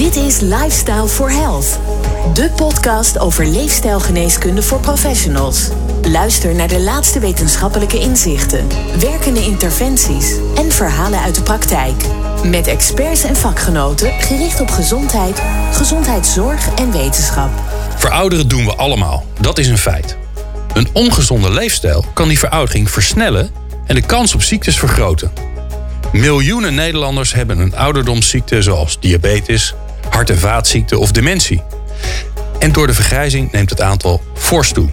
Dit is Lifestyle for Health. De podcast over leefstijlgeneeskunde voor professionals. Luister naar de laatste wetenschappelijke inzichten, werkende interventies en verhalen uit de praktijk. Met experts en vakgenoten gericht op gezondheid, gezondheidszorg en wetenschap. Verouderen doen we allemaal, dat is een feit. Een ongezonde leefstijl kan die veroudering versnellen en de kans op ziektes vergroten. Miljoenen Nederlanders hebben een ouderdomsziekte zoals diabetes, hart- en vaatziekten of dementie. En door de vergrijzing neemt het aantal fors toe.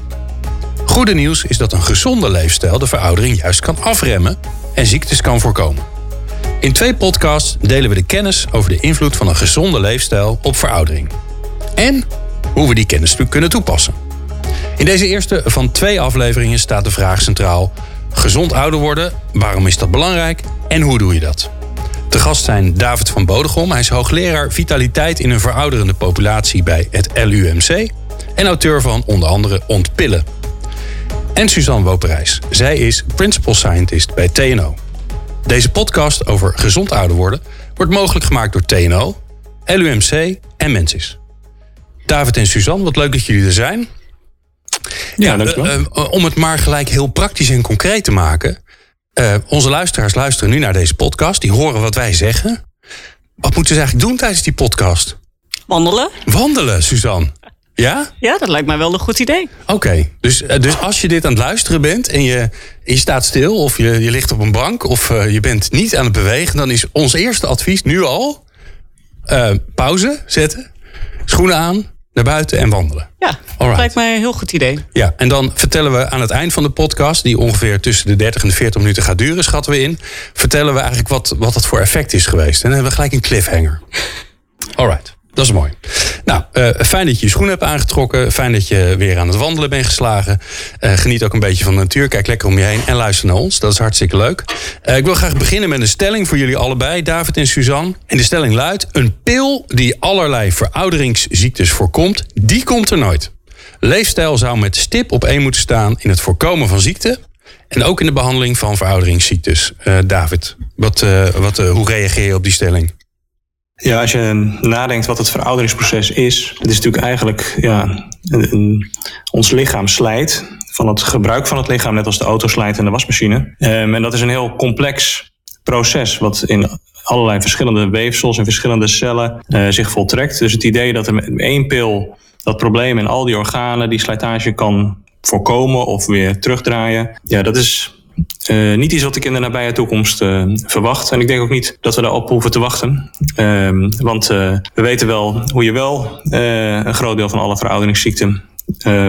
Goede nieuws is dat een gezonde leefstijl de veroudering juist kan afremmen en ziektes kan voorkomen. In twee podcasts delen we de kennis over de invloed van een gezonde leefstijl op veroudering. En hoe we die kennis kunnen toepassen. In deze eerste van twee afleveringen staat de vraag centraal: gezond ouder worden, waarom is dat belangrijk en hoe doe je dat? Te gast zijn David van Bodegom. Hij is hoogleraar vitaliteit in een verouderende populatie bij het LUMC. En auteur van onder andere Ontpillen. En Suzanne Woperijs. Zij is Principal Scientist bij TNO. Deze podcast over gezond ouder worden wordt mogelijk gemaakt door TNO, LUMC en Mensis. David en Suzanne, wat leuk dat jullie er zijn. Ja, dankjewel. Uh, uh, om het maar gelijk heel praktisch en concreet te maken. Uh, onze luisteraars luisteren nu naar deze podcast. Die horen wat wij zeggen. Wat moeten ze eigenlijk doen tijdens die podcast? Wandelen. Wandelen, Suzanne. Ja? Ja, dat lijkt mij wel een goed idee. Oké, okay. dus, dus als je dit aan het luisteren bent en je, je staat stil of je, je ligt op een bank of je bent niet aan het bewegen, dan is ons eerste advies nu al pauze zetten, schoenen aan, naar buiten en wandelen. Ja, dat lijkt mij een heel goed idee. Ja, en dan vertellen we aan het eind van de podcast, die ongeveer tussen de 30 en de 40 minuten gaat duren, schatten we in, vertellen we eigenlijk wat, wat dat voor effect is geweest. En dan hebben we gelijk een cliffhanger. Alright. Dat is mooi. Nou, uh, fijn dat je je schoenen hebt aangetrokken. Fijn dat je weer aan het wandelen bent geslagen. Uh, geniet ook een beetje van de natuur. Kijk lekker om je heen en luister naar ons. Dat is hartstikke leuk. Uh, ik wil graag beginnen met een stelling voor jullie allebei, David en Suzanne. En de stelling luidt: een pil die allerlei verouderingsziektes voorkomt, die komt er nooit. Leefstijl zou met stip op één moeten staan in het voorkomen van ziekte. En ook in de behandeling van verouderingsziektes. David, wat, wat, hoe reageer je op die stelling? Ja, als je nadenkt wat het verouderingsproces is, het is natuurlijk eigenlijk ja, een, ons lichaam slijt van het gebruik van het lichaam, net als de auto slijt en de wasmachine. Um, en dat is een heel complex proces, wat in allerlei verschillende weefsels en verschillende cellen uh, zich voltrekt. Dus het idee dat er met één pil dat probleem in al die organen, die slijtage kan voorkomen of weer terugdraaien, ja, dat is uh, niet iets wat ik in de nabije toekomst uh, verwacht. En ik denk ook niet dat we daarop hoeven te wachten. Uh, want we weten wel hoe je wel een groot deel van alle verouderingsziekten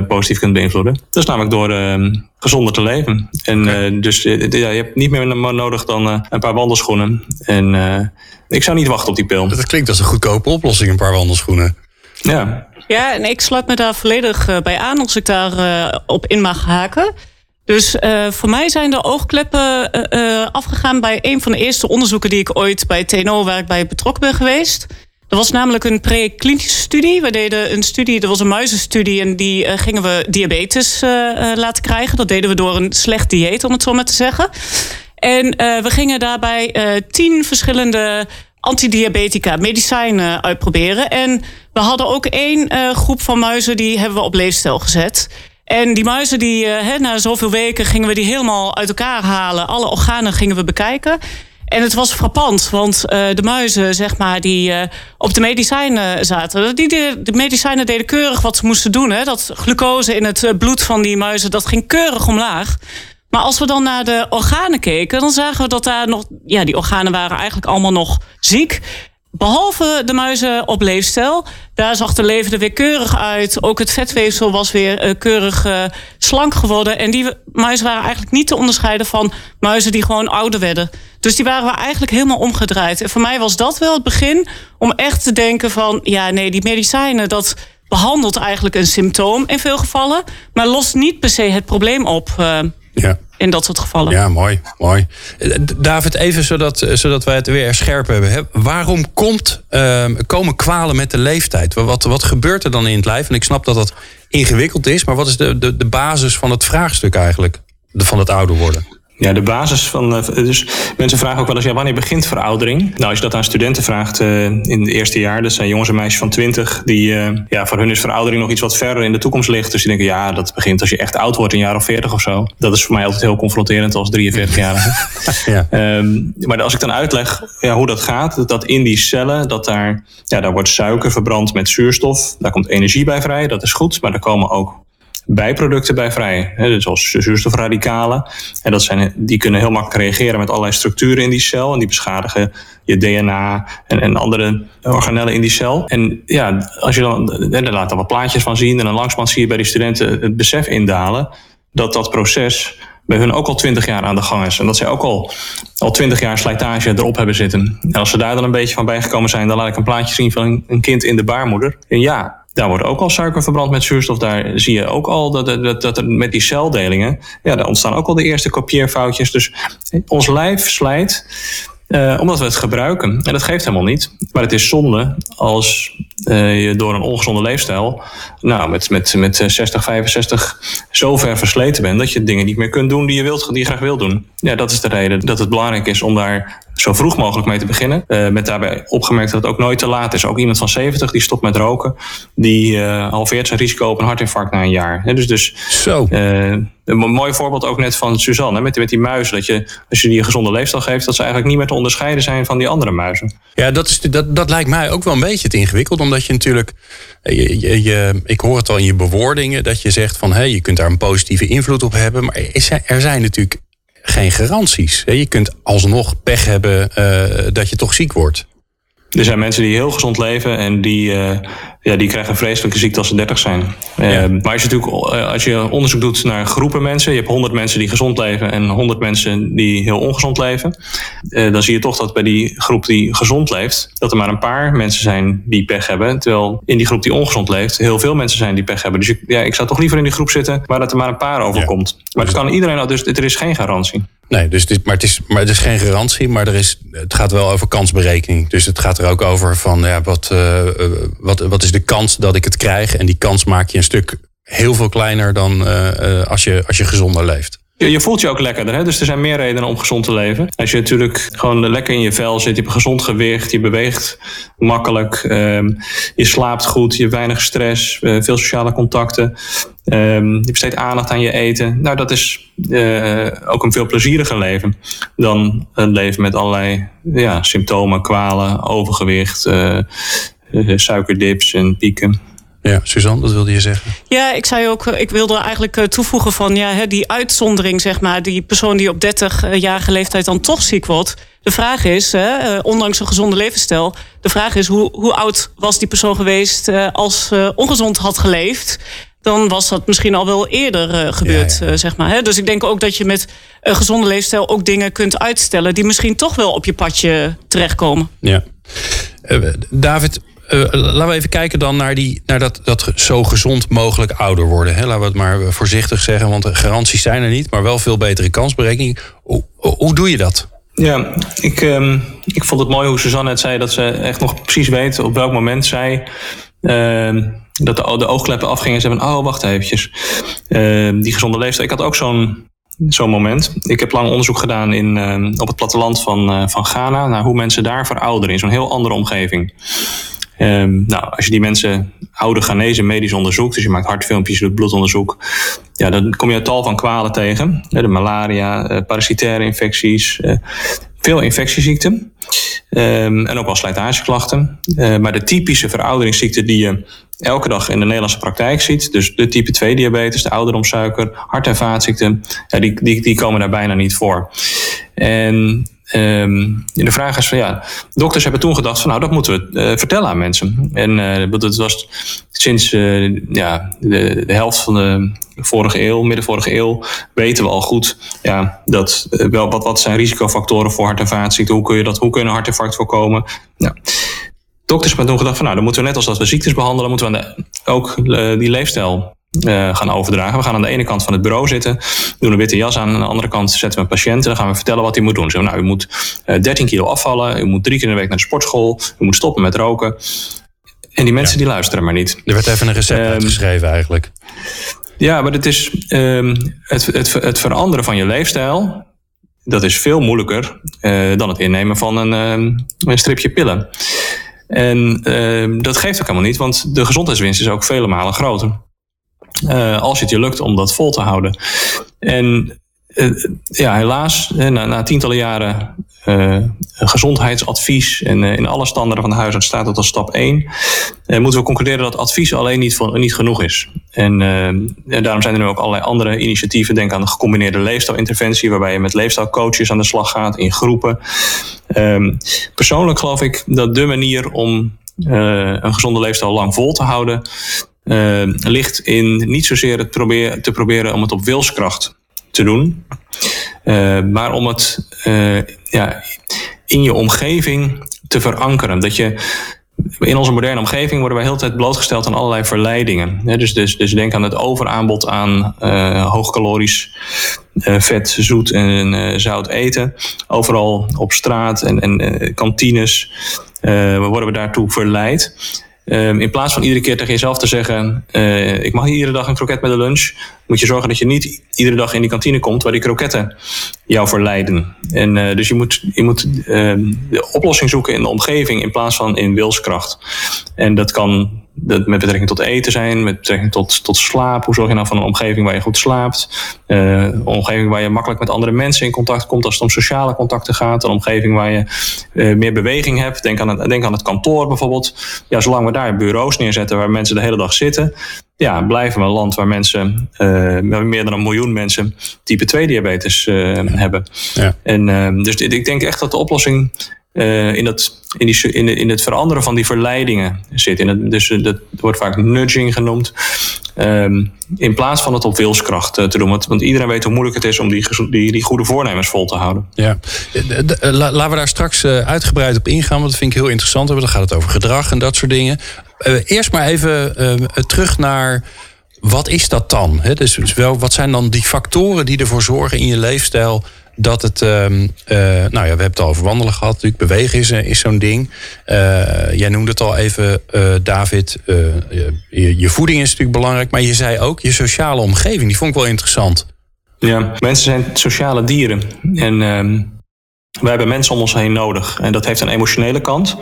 positief kunt beïnvloeden. Dat is namelijk door ehm, gezonder te leven. En okay. dus ja, je hebt niet meer nodig dan een paar wandelschoenen. En ik zou niet wachten op die pil. Dat klinkt als een goedkope oplossing, een paar wandelschoenen. Ja. Ja, en ik sluit me daar volledig bij aan als ik daar op in mag haken. Dus uh, voor mij zijn de oogkleppen uh, afgegaan bij een van de eerste onderzoeken die ik ooit bij TNO waar ik bij betrokken ben geweest. Dat was namelijk een pre-klinische studie. We deden een studie, dat was een muizenstudie en die gingen we diabetes laten krijgen. Dat deden we door een slecht dieet, om het zo maar te zeggen. En we gingen daarbij tien verschillende antidiabetica medicijnen uitproberen. En we hadden ook één groep van muizen die hebben we op leefstijl gezet. En die muizen, die, uh, na zoveel weken gingen we die helemaal uit elkaar halen. Alle organen gingen we bekijken. En het was frappant, want uh, de muizen, zeg maar, die uh, op de medicijnen zaten, die de, de, medicijnen deden keurig wat ze moesten doen. Hè. Dat glucose in het bloed van die muizen, dat ging keurig omlaag. Maar als we dan naar de organen keken, dan zagen we dat daar nog, ja, die organen waren eigenlijk allemaal nog ziek. Behalve de muizen op leefstijl. Daar zag de leven er weer keurig uit. Ook het vetweefsel was weer uh, keurig uh, slank geworden. En die muizen waren eigenlijk niet te onderscheiden van muizen die gewoon ouder werden. Dus die waren we eigenlijk helemaal omgedraaid. En voor mij was dat wel het begin om echt te denken van... ja, nee, die medicijnen, dat behandelt eigenlijk een symptoom in veel gevallen... maar lost niet per se het probleem op. Uh, ja in dat soort gevallen. Ja, mooi. mooi. David, even zodat, zodat wij het weer scherp hebben. Hè. Waarom komt, uh, komen kwalen met de leeftijd? Wat, wat gebeurt er dan in het lijf? En ik snap dat dat ingewikkeld is, maar wat is de, de, de basis van het vraagstuk eigenlijk? De, van het ouder worden? Ja, de basis van. Eh, dus mensen vragen ook wel eens: ja, wanneer begint veroudering? Nou, als je dat aan studenten vraagt uh, in het eerste jaar, dat zijn jongens en meisjes van 20, die. Uh, ja, voor hun is veroudering nog iets wat verder in de toekomst ligt. Dus die denken: ja, dat begint als je echt oud wordt, een jaar of 40 of zo. Dat is voor mij altijd heel confronterend als 43-jarige. ja. Um, maar als ik dan uitleg ja, hoe dat gaat, dat in die cellen, dat daar, ja, daar wordt suiker verbrand met zuurstof. Daar komt energie bij vrij, dat is goed. Maar er komen ook bijproducten bij vrij. Hè, zoals zuurstofradicalen. En dat zijn, die kunnen heel makkelijk reageren met allerlei structuren in die cel. En die beschadigen je DNA en, en andere organellen in die cel. En ja, als je dan, daar laat dan wat plaatjes van zien. En dan langzamerhand zie je bij die studenten het besef indalen dat dat proces bij hun ook al twintig jaar aan de gang is. En dat zij ook al, al twintig jaar slijtage erop hebben zitten. En als ze daar dan een beetje van bijgekomen zijn, dan laat ik een plaatje zien van een kind in de baarmoeder. En ja, daar wordt ook al suiker verbrand met zuurstof. Daar zie je ook al dat, dat, dat er met die celdelingen, ja, daar ontstaan ook al de eerste kopieerfoutjes. Dus ons lijf slijt uh, omdat we het gebruiken. En dat geeft helemaal niet. Maar het is zonde als uh, je door een ongezonde leefstijl, nou, met, met, met 60, 65 zo ver versleten bent dat je dingen niet meer kunt doen die je, wilt, die je graag wil doen. Ja, dat is de reden dat het belangrijk is om daar zo vroeg mogelijk mee te beginnen. Uh, met daarbij opgemerkt dat het ook nooit te laat is. Ook iemand van 70 die stopt met roken, die uh, halveert zijn risico op een hartinfarct na een jaar. dus, dus zo. Uh, een mooi voorbeeld ook net van Suzanne, met, met die muizen. Dat je, als je die een gezonde leefstijl geeft, dat ze eigenlijk niet meer te onderscheiden zijn van die andere muizen. Ja, dat, is, dat, dat lijkt mij ook wel een beetje te ingewikkeld. Omdat je natuurlijk, je, je, je, ik hoor het al in je bewoordingen, dat je zegt van hé, hey, je kunt daar een positieve invloed op hebben. Maar er zijn natuurlijk geen garanties. Je kunt alsnog pech hebben uh, dat je toch ziek wordt. Er zijn mensen die heel gezond leven en die, uh, ja, die krijgen een vreselijke ziekte als ze 30 zijn. Ja. Uh, maar als je, natuurlijk, als je onderzoek doet naar groepen mensen, je hebt 100 mensen die gezond leven en 100 mensen die heel ongezond leven, uh, dan zie je toch dat bij die groep die gezond leeft, dat er maar een paar mensen zijn die pech hebben. Terwijl in die groep die ongezond leeft, heel veel mensen zijn die pech hebben. Dus ik, ja, ik zou toch liever in die groep zitten waar dat er maar een paar overkomt. Ja. Maar het kan iedereen, dus er is geen garantie. Nee, dus is, maar, het is, maar het is geen garantie, maar er is, het gaat wel over kansberekening. Dus het gaat er ook over van ja, wat, uh, wat, wat is de kans dat ik het krijg? En die kans maak je een stuk heel veel kleiner dan uh, als, je, als je gezonder leeft. Je, je voelt je ook lekkerder, hè? dus er zijn meer redenen om gezond te leven. Als je natuurlijk gewoon lekker in je vel zit, je hebt een gezond gewicht, je beweegt makkelijk, um, je slaapt goed, je hebt weinig stress, veel sociale contacten. Um, je besteedt aandacht aan je eten. Nou, dat is uh, ook een veel plezieriger leven dan een leven met allerlei ja, symptomen, kwalen, overgewicht, uh, suikerdips en pieken. Ja, Suzanne, wat wilde je zeggen? Ja, ik zei ook, ik wilde eigenlijk toevoegen van ja, die uitzondering, zeg maar, die persoon die op 30-jarige leeftijd dan toch ziek wordt. De vraag is, ondanks een gezonde levensstijl, de vraag is hoe, hoe oud was die persoon geweest als ze ongezond had geleefd? Dan was dat misschien al wel eerder uh, gebeurd, ja, ja. Uh, zeg maar. Hè? Dus ik denk ook dat je met een gezonde leefstijl ook dingen kunt uitstellen die misschien toch wel op je padje terechtkomen. Ja. Uh, David, laten we even kijken dan naar, die, naar dat, dat zo gezond mogelijk ouder worden. Hè? Laten we het maar voorzichtig zeggen, want garanties zijn er niet, maar wel veel betere kansberekening. Hoe, hoe doe je dat? Ja, ik, um, ik vond het mooi hoe Suzanne net zei dat ze echt nog precies weet op welk moment zij dat de, de oogkleppen afgingen en ze hebben, oh wacht eventjes, uh, die gezonde leefstijl. Ik had ook zo'n zo'n moment. Ik heb lang onderzoek gedaan in, uh, op het platteland van, uh, van Ghana naar hoe mensen daar verouderen in zo'n heel andere omgeving. Um, nou, als je die mensen oude Ghanese medisch onderzoekt, dus je maakt hartfilmpjes, je doet bloedonderzoek, ja, dan kom je tal van kwalen tegen. De malaria, uh, parasitaire infecties, uh, veel infectieziekten. Um, en ook wel slijtageklachten. Uh, maar de typische verouderingsziekten die je elke dag in de Nederlandse praktijk ziet, dus de type 2 diabetes, de ouderdomsuiker, hart- en vaatziekten, ja, die, die, die komen daar bijna niet voor. En Um, de vraag is van ja, dokters hebben toen gedacht van nou dat moeten we uh, vertellen aan mensen. En uh, dat was sinds uh, ja, de, helft van de vorige eeuw, midden vorige eeuw, weten we al goed ja, dat wel wat, wat zijn risicofactoren voor hart- en vaatziekten, hoe kun je dat, hoe kun je een hartinfarct voorkomen. Nou, dokters hebben toen gedacht van nou dan moeten we net als dat we ziektes behandelen, moeten we ook die leefstijl uh, gaan overdragen. We gaan aan de ene kant van het bureau zitten, doen een witte jas aan. Aan de andere kant zetten we een patiënt en dan gaan we vertellen wat hij moet doen. Zo, nou, u moet uh, 13 kilo afvallen, u moet drie keer in de week naar de sportschool, u moet stoppen met roken. En die mensen ja. die luisteren maar niet. Er werd even een recept um, uitgeschreven eigenlijk. Ja, maar het is um, het, het, het veranderen van je leefstijl dat is veel moeilijker dan het innemen van een, een stripje pillen. En dat geeft ook helemaal niet, want de gezondheidswinst is ook vele malen groter. Als het je lukt om dat vol te houden. En ja, helaas, na, na tientallen jaren uh, gezondheidsadvies en in alle standaarden van de huisarts staat dat als stap 1. Uh, moeten we concluderen dat advies alleen niet, niet genoeg is. En daarom zijn er nu ook allerlei andere initiatieven. Denk aan de gecombineerde leefstijlinterventie, waarbij je met leefstijlcoaches aan de slag gaat in groepen. Ehm, persoonlijk geloof ik dat de manier om een gezonde leefstijl lang vol te houden, ligt in niet zozeer het probeer, te proberen om het op wilskracht te doen. Uh, maar om het uh, ja, in je omgeving te verankeren. Dat je in onze moderne omgeving worden wij heel tijd blootgesteld aan allerlei verleidingen. dus, dus, dus denk aan het overaanbod aan uh, hoogcalorisch, vet, zoet en zout eten. Overal op straat en, en kantines worden we daartoe verleid. Um, in plaats van iedere keer tegen jezelf te zeggen: uh, Ik mag iedere dag een kroket met de lunch. Moet je zorgen dat je niet iedere dag in die kantine komt waar die kroketten jou verleiden. En uh, dus je moet, je moet uh, de oplossing zoeken in de omgeving in plaats van in wilskracht. En dat kan met betrekking tot eten zijn, met betrekking tot, tot slaap. Hoe zorg je nou van een omgeving waar je goed slaapt? Uh, een omgeving waar je makkelijk met andere mensen in contact komt als het om sociale contacten gaat. Een omgeving waar je uh, meer beweging hebt. Denk aan, het, denk aan het kantoor bijvoorbeeld. Ja, zolang we daar bureaus neerzetten waar mensen de hele dag zitten. Ja, blijven we een land waar mensen, uh, meer dan een miljoen mensen, type 2 diabetes hebben. Ja. En dus ik denk echt dat de oplossing uh, in, dat, in, die, in, in het veranderen van die verleidingen zit. In het, dus dat wordt vaak nudging genoemd. Um, in plaats van het op wilskracht uh, te doen. Want, want, iedereen weet hoe moeilijk het is om die, die, die goede voornemens vol te houden. Ja. laten we daar straks uitgebreid op ingaan. Want dat vind ik heel interessant. Dan gaat het over gedrag en dat soort dingen. eerst maar even terug naar wat is dat dan? Dus, dus wel, wat zijn dan die factoren die ervoor zorgen in je leefstijl dat het. Uh, uh, nou ja, we hebben het al over wandelen gehad. Natuurlijk, bewegen is, is zo'n ding. Uh, jij noemde het al even, David. Je, je, voeding is natuurlijk belangrijk. Maar je zei ook je sociale omgeving. Die vond ik wel interessant. Ja, mensen zijn sociale dieren. En. Ehm, wij hebben mensen om ons heen nodig. En dat heeft een emotionele kant.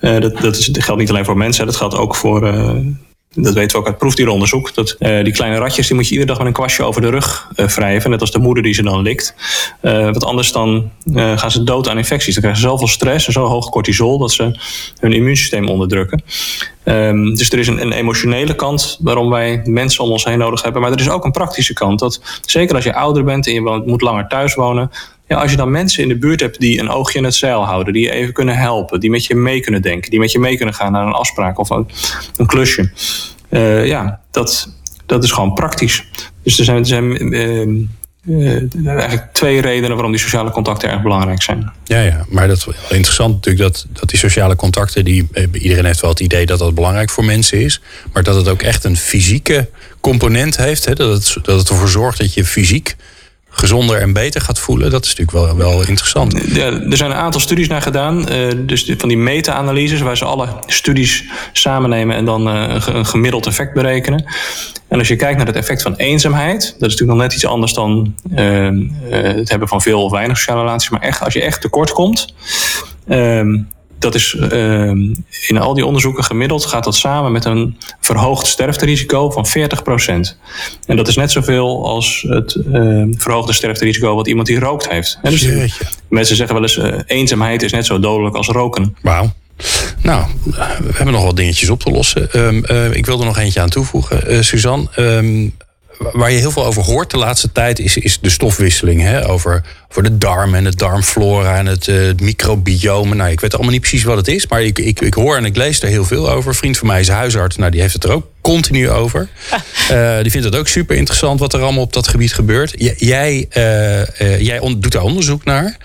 dat, dat, is, dat geldt niet alleen voor mensen, dat geldt ook voor dat weten we ook uit proefdieronderzoek. Dat, uh, die kleine ratjes die moet je iedere dag met een kwastje over de rug uh, wrijven. Net als de moeder die ze dan likt. Uh, want anders dan gaan ze dood aan infecties. Dan krijgen ze zoveel stress en zo hoog cortisol dat ze hun immuunsysteem onderdrukken. Um, dus er is een, een, emotionele kant waarom wij mensen om ons heen nodig hebben. Maar er is ook een praktische kant. Dat zeker als je ouder bent en je moet langer thuis wonen. Als je dan mensen in de buurt hebt die een oogje in het zeil houden, die je even kunnen helpen, die met je mee kunnen denken, die met je mee kunnen gaan naar een afspraak of een, klusje. Uh, ja, dat, dat is gewoon praktisch. Dus er zijn, er zijn uh, uh, eigenlijk twee redenen waarom die sociale contacten erg belangrijk zijn. Ja, ja maar dat is interessant natuurlijk dat, dat die sociale contacten, die, iedereen heeft wel het idee dat dat belangrijk voor mensen is, maar dat het ook echt een fysieke component heeft. Hè, dat, het, dat het ervoor zorgt dat je fysiek gezonder en beter gaat voelen. Dat is natuurlijk wel, wel interessant. Ja, er zijn een aantal studies naar gedaan. Uh, dus van die meta-analyses, waar ze alle studies samennemen en dan uh, een gemiddeld effect berekenen. En als je kijkt naar het effect van eenzaamheid, dat is natuurlijk nog net iets anders dan uh, het hebben van veel of weinig sociale relaties. Maar echt, als je echt tekort komt. Ehm, dat is uh, in al die onderzoeken gemiddeld gaat dat samen met een verhoogd sterfterisico van 40%. En dat is net zoveel als het uh, verhoogde sterfterisico wat iemand die rookt heeft. En dus mensen zeggen wel eens: uh, eenzaamheid is net zo dodelijk als roken. Wauw. Nou, we hebben nog wat dingetjes op te lossen. Um, ik wil er nog eentje aan toevoegen. Suzanne, um, waar je heel veel over hoort de laatste tijd is, is de stofwisseling. Hè? Over, over de darm en het darmflora en het, uh, microbiome. Nou, ik weet allemaal niet precies wat het is, maar ik, ik, ik hoor en ik lees er heel veel over. Een vriend van mij is huisarts, nou, die heeft het er ook continu over. Uh, die vindt het ook super interessant wat er allemaal op dat gebied gebeurt. J jij uh, jij doet daar onderzoek naar.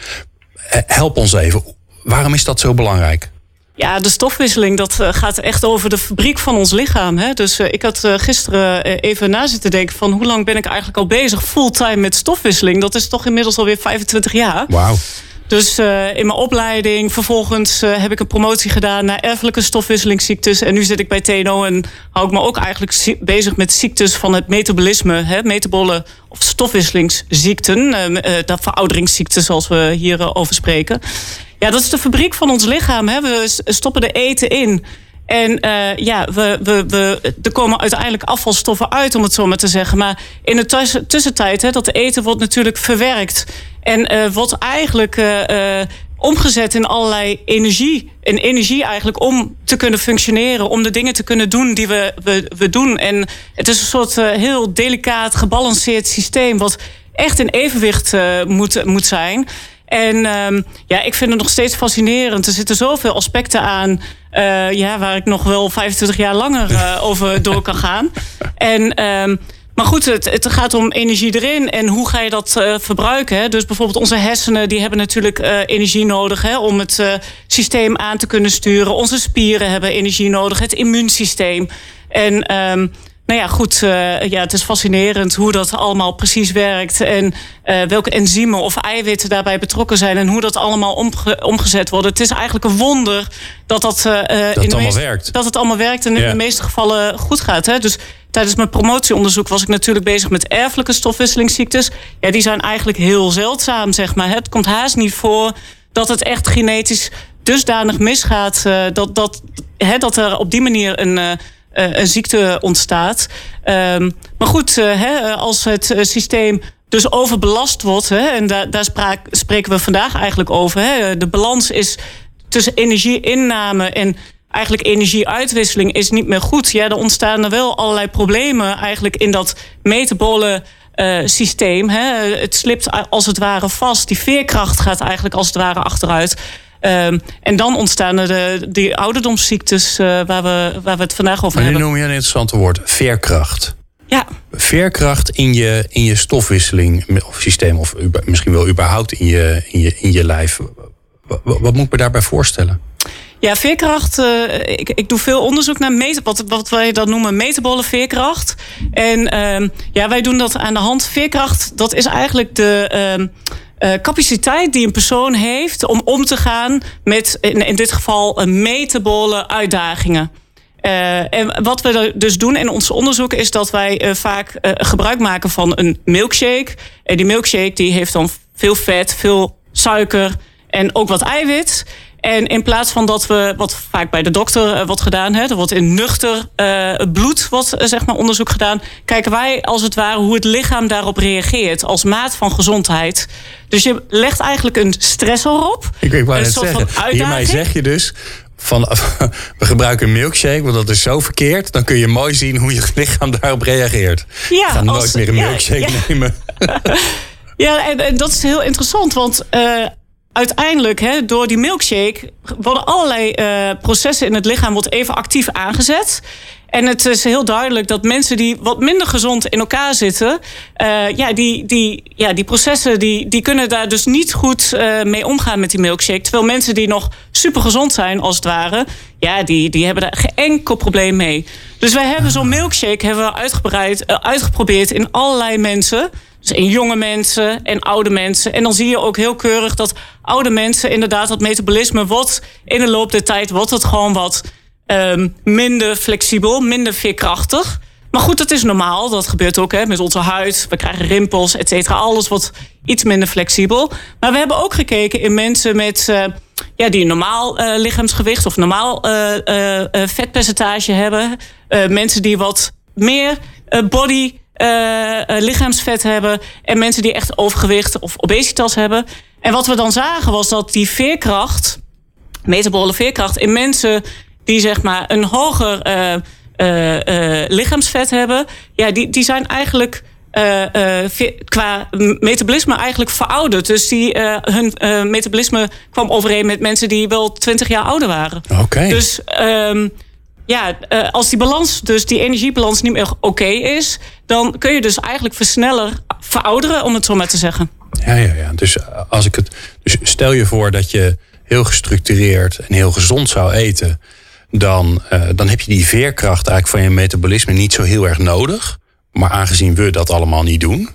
help ons even. Waarom is dat zo belangrijk? Ja, de stofwisseling, dat eh, gaat echt over de fabriek van ons lichaam. Hè? Dus uh, ik had uh, gisteren even na zitten denken van... hoe lang ben ik eigenlijk al bezig fulltime met stofwisseling? Dat is toch inmiddels alweer 25 jaar. Wauw. Dus uh, in mijn opleiding, vervolgens uh, heb ik een promotie gedaan naar erfelijke stofwisselingsziektes. En nu zit ik bij TNO en hou ik me ook eigenlijk bezig met ziektes van het metabolisme. Hè, metabole of stofwisselingsziekten. Uh, dat verouderingsziekten zoals we hier over spreken. Ja, dat is de fabriek van ons lichaam. Hè. We stoppen de eten in. En uh, ja, we, we, we, er komen uiteindelijk afvalstoffen uit, om het zo maar te zeggen. Maar in de tussentijd, hè, dat eten wordt natuurlijk verwerkt. En uh, wordt eigenlijk uh, omgezet in allerlei energie. En energie eigenlijk om te kunnen functioneren. Om de dingen te kunnen doen die we, we, we doen. En het is een soort heel delicaat, gebalanceerd systeem... wat echt in evenwicht moet, moet zijn... En um, ja, ik vind het nog steeds fascinerend. Er zitten zoveel aspecten aan ja, waar ik nog wel 25 jaar langer over door kan gaan. En um, maar goed, het, het, gaat om energie erin en hoe ga je dat uh, verbruiken. Hè? Dus bijvoorbeeld onze hersenen die hebben natuurlijk uh, energie nodig hè, om het uh, systeem aan te kunnen sturen. Onze spieren hebben energie nodig, het immuunsysteem. En um, nou ja, goed, uh, ja, het is fascinerend hoe dat allemaal precies werkt. En uh, welke enzymen of eiwitten daarbij betrokken zijn. En hoe dat allemaal omge omgezet wordt. Het is eigenlijk een wonder dat dat, uh, dat in de meeste, werkt. Dat het allemaal werkt en in de meeste gevallen goed gaat. Hè? Dus tijdens mijn promotieonderzoek was ik natuurlijk bezig met erfelijke stofwisselingsziektes. Ja, die zijn eigenlijk heel zeldzaam, zeg maar. Het komt haast niet voor dat het echt genetisch dusdanig misgaat. dat, dat, hè, dat er op die manier een een ziekte ontstaat. Um, maar goed, uh, hè, als het uh, systeem dus overbelast wordt, hè, en daar, spraak, spreken we vandaag eigenlijk over. Hè, de balans is tussen energieinname en eigenlijk energieuitwisseling is niet meer goed. Ja, dan ontstaan er wel allerlei problemen eigenlijk in dat metabole systeem. Hè. Het slipt als het ware vast. Die veerkracht gaat eigenlijk als het ware achteruit. Um, en dan ontstaan er de, die ouderdomsziektes uh, waar, we, waar we het vandaag over maar hebben. Nu noem je een interessante woord, veerkracht. Ja. Veerkracht in je, in je stofwisseling of systeem, of misschien wel überhaupt in je, in je, in je lijf. Wat, wat moet ik me daarbij voorstellen? Ja, veerkracht. Uh, ik, ik doe veel onderzoek naar meta, wat, wat wij dan noemen metabole veerkracht. En uh, ja, wij doen dat aan de hand. Veerkracht, dat is eigenlijk de. Uh, capaciteit die een persoon heeft om om te gaan met, in, in dit geval, een metabole uitdagingen. Uh, en wat we dus doen in ons onderzoek is dat wij vaak gebruik maken van een milkshake. En die milkshake die heeft dan veel vet, veel suiker en ook wat eiwit. En in plaats van dat we, wat vaak bij de dokter uh, wordt gedaan, hè, er wordt in nuchter uh, bloed wat, uh, zeg maar onderzoek gedaan, kijken wij als het ware hoe het lichaam daarop reageert als maat van gezondheid. Dus je legt eigenlijk een stressor op. Ik, ik wou zeggen, hiermee zeg je dus, van we gebruiken een milkshake, want dat is zo verkeerd. Dan kun je mooi zien hoe je lichaam daarop reageert. Ja, ik ga nooit meer een milkshake ja, ja. nemen. ja, en, en, dat is heel interessant, want uh, uiteindelijk, hè, door die milkshake, worden allerlei uh, processen in het lichaam wordt even actief aangezet. En het is heel duidelijk dat mensen die wat minder gezond in elkaar zitten, uh, ja, die, die, ja, die processen die, die kunnen daar dus niet goed uh, mee omgaan met die milkshake. Terwijl mensen die nog super gezond zijn, als het ware, ja, die, die hebben daar geen enkel probleem mee. Dus wij hebben zo'n milkshake hebben we uitgebreid, uitgeprobeerd in allerlei mensen. Dus in jonge mensen en oude mensen. En dan zie je ook heel keurig dat oude mensen inderdaad dat metabolisme wordt in de loop der tijd wordt het gewoon wat um, minder flexibel, minder veerkrachtig. Maar goed, dat is normaal. Dat gebeurt ook hè, met onze huid. We krijgen rimpels, et cetera. Alles wordt iets minder flexibel. Maar we hebben ook gekeken in mensen met, uh, ja, die normaal uh, lichaamsgewicht of normaal uh, vetpercentage hebben. mensen die wat meer body lichaamsvet hebben. En mensen die echt overgewicht of obesitas hebben. En wat we dan zagen was dat die veerkracht, metabole veerkracht, in mensen die zeg maar een hoger uh, uh, uh, lichaamsvet hebben, ja, die, die zijn eigenlijk qua metabolisme eigenlijk verouderd. Dus die, hun metabolisme kwam overeen met mensen die wel 20 jaar ouder waren. Oké. Okay. Dus um, ja, als die balans, dus die energiebalans niet meer oké okay is, dan kun je dus eigenlijk versneller verouderen, om het zo maar te zeggen. Ja, ja, ja. Dus als ik het. Dus stel je voor dat je heel gestructureerd en heel gezond zou eten dan, uh, dan heb je die veerkracht eigenlijk van je metabolisme niet zo heel erg nodig. Maar aangezien we dat allemaal niet doen,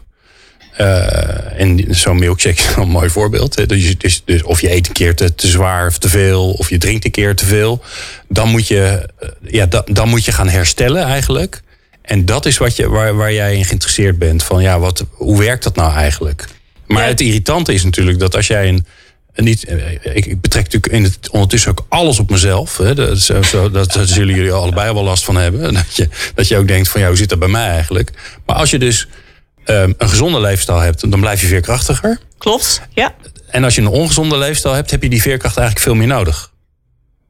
Uh, en zo'n milkshake is een mooi voorbeeld. Dus, dus, dus, of je eet een keer te, te, zwaar of te veel, of je drinkt een keer te veel. Dan moet je, ja, da, dan moet je gaan herstellen eigenlijk. En dat is wat je, waar, waar jij in geïnteresseerd bent. Van ja, wat, hoe werkt dat nou eigenlijk? Maar het irritante is natuurlijk dat als jij een. Niet, ik betrek natuurlijk in het, ondertussen ook alles op mezelf. Hè. Dat, zo, dat, dat zullen jullie allebei wel last van hebben. Dat je, dat je ook denkt van ja, hoe zit dat bij mij eigenlijk? Maar als je dus um, een gezonde leefstijl hebt, dan blijf je veerkrachtiger. Klopt, ja. En als je een ongezonde leefstijl hebt, heb je die veerkracht eigenlijk veel meer nodig.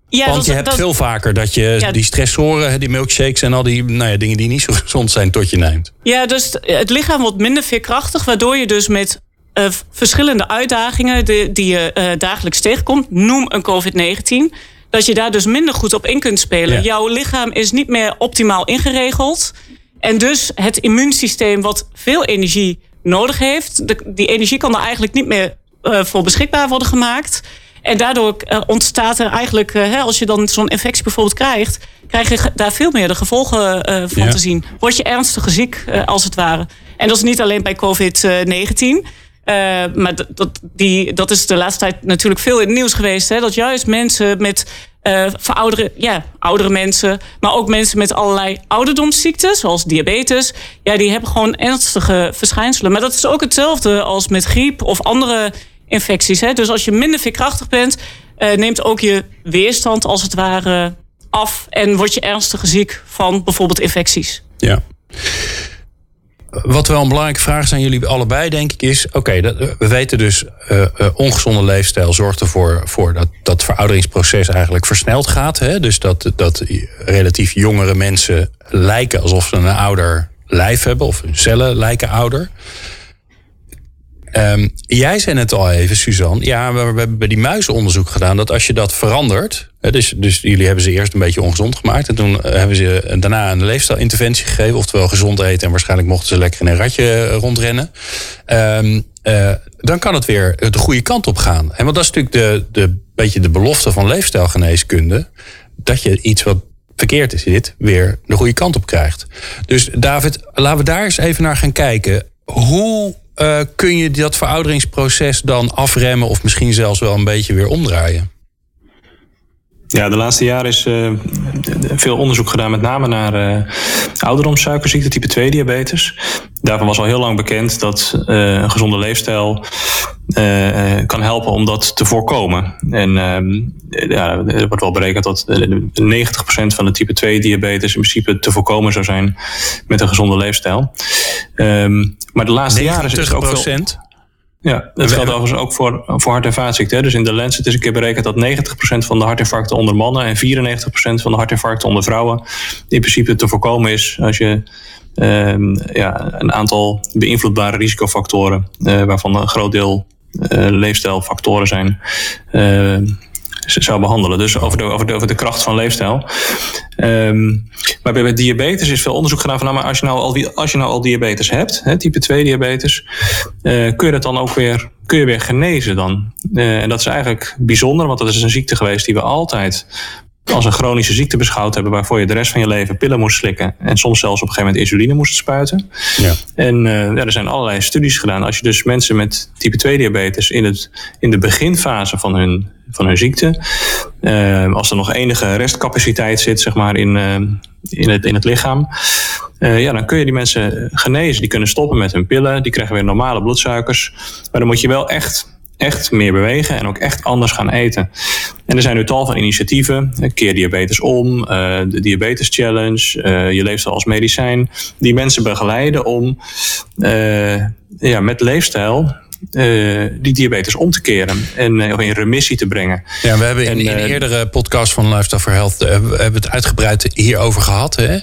Ja, Want je hebt veel vaker dat je die stressoren, die milkshakes en al die nou ja, dingen die niet zo gezond zijn, tot je neemt. Ja, dus het lichaam wordt minder veerkrachtig, waardoor je dus met uh, verschillende uitdagingen die, die je uh, dagelijks tegenkomt, noem een COVID-19, dat je daar dus minder goed op in kunt spelen. Jouw lichaam is niet meer optimaal ingeregeld. En dus het immuunsysteem, wat veel energie nodig heeft, de, die energie kan er eigenlijk niet meer uh, voor beschikbaar worden gemaakt. En daardoor ontstaat er eigenlijk, hè, als je dan zo'n infectie bijvoorbeeld krijgt, krijg je daar veel meer de gevolgen van ja. te zien. Word je ernstig ziek, als het ware. En dat is niet alleen bij COVID-19. Maar dat, die, dat is de laatste tijd natuurlijk veel in het nieuws geweest. Hè, dat juist mensen met uh, voor oudere, ja, oudere mensen, maar ook mensen met allerlei ouderdomsziekten, zoals diabetes. Ja, die hebben gewoon ernstige verschijnselen. Maar dat is ook hetzelfde als met griep of andere infecties. Hè? Dus als je minder veerkrachtig bent, uh, neemt ook je weerstand als het ware af en word je ernstig ziek van bijvoorbeeld infecties. Ja. Wat wel een belangrijke vraag is aan jullie allebei, denk ik, is: oké, we weten dus, uh, uh, ongezonde leefstijl zorgt ervoor voor dat dat verouderingsproces eigenlijk versneld gaat. Hè? Dus dat, dat relatief jongere mensen lijken alsof ze een ouder lijf hebben, of hun cellen lijken ouder. Um, jij zei het al even, Suzanne. Ja, we, hebben bij die muizenonderzoek gedaan dat als je dat verandert. Dus, dus jullie hebben ze eerst een beetje ongezond gemaakt. En toen hebben ze daarna een leefstijlinterventie gegeven. Oftewel gezond eten. En waarschijnlijk mochten ze lekker in een ratje rondrennen. Um, uh, dan kan het weer de goede kant op gaan. En want dat is natuurlijk de, de beetje de belofte van leefstijlgeneeskunde. Dat je iets wat verkeerd is dit weer de goede kant op krijgt. Dus David, laten we daar eens even naar gaan kijken. Hoe kun je dat verouderingsproces dan afremmen of misschien zelfs wel een beetje weer omdraaien? Ja, de laatste jaren is uh, veel onderzoek gedaan, met name naar uh, type 2 diabetes. Daarvan was al heel lang bekend dat uh, een gezonde leefstijl kan helpen om dat te voorkomen. En ehm, ja, er wordt wel berekend dat 90% van de type 2 diabetes in principe te voorkomen zou zijn met een gezonde leefstijl. Um, maar de laatste jaren is het ook veel... Ja, dat geldt overigens ook voor, voor hart- en vaatziekten. Dus in de Lancet is een keer berekend dat 90% van de hartinfarcten onder mannen en 94% van de hartinfarcten onder vrouwen in principe te voorkomen is als je uh, ja, een aantal beïnvloedbare risicofactoren, uh, waarvan een groot deel uh, leefstijlfactoren zijn, ehm, zou behandelen. Dus over de, over de, over de kracht van leefstijl. Um, maar bij diabetes is veel onderzoek gedaan van, nou, maar als je nou al, als je nou al diabetes hebt, hè, type 2 diabetes, uh, kun je dat dan ook weer, kun je weer genezen dan. Uh, en dat is eigenlijk bijzonder, want dat is een ziekte geweest die we altijd als een chronische ziekte beschouwd hebben, waarvoor je de rest van je leven pillen moest slikken en soms zelfs op een gegeven moment insuline moest spuiten. Ja. En uh, ja, er zijn allerlei studies gedaan. Als je dus mensen met type 2 diabetes in, het, in de beginfase van hun, van hun ziekte, uh, als er nog enige restcapaciteit zit, zeg maar, in, uh, in, het, in het lichaam, ja, dan kun je die mensen genezen. Die kunnen stoppen met hun pillen, die krijgen weer normale bloedsuikers. Maar dan moet je wel echt echt meer bewegen en ook echt anders gaan eten. En er zijn nu tal van initiatieven. Keer diabetes om, uh, de Diabetes Challenge, uh, je leefstijl als medicijn. Die mensen begeleiden om uh, ja, met leefstijl uh, die diabetes om te keren en uh, in remissie te brengen. Ja, we hebben in, en, in een eerdere podcast van Lifestyle for Health uh, we hebben het uitgebreid hierover gehad. Hè?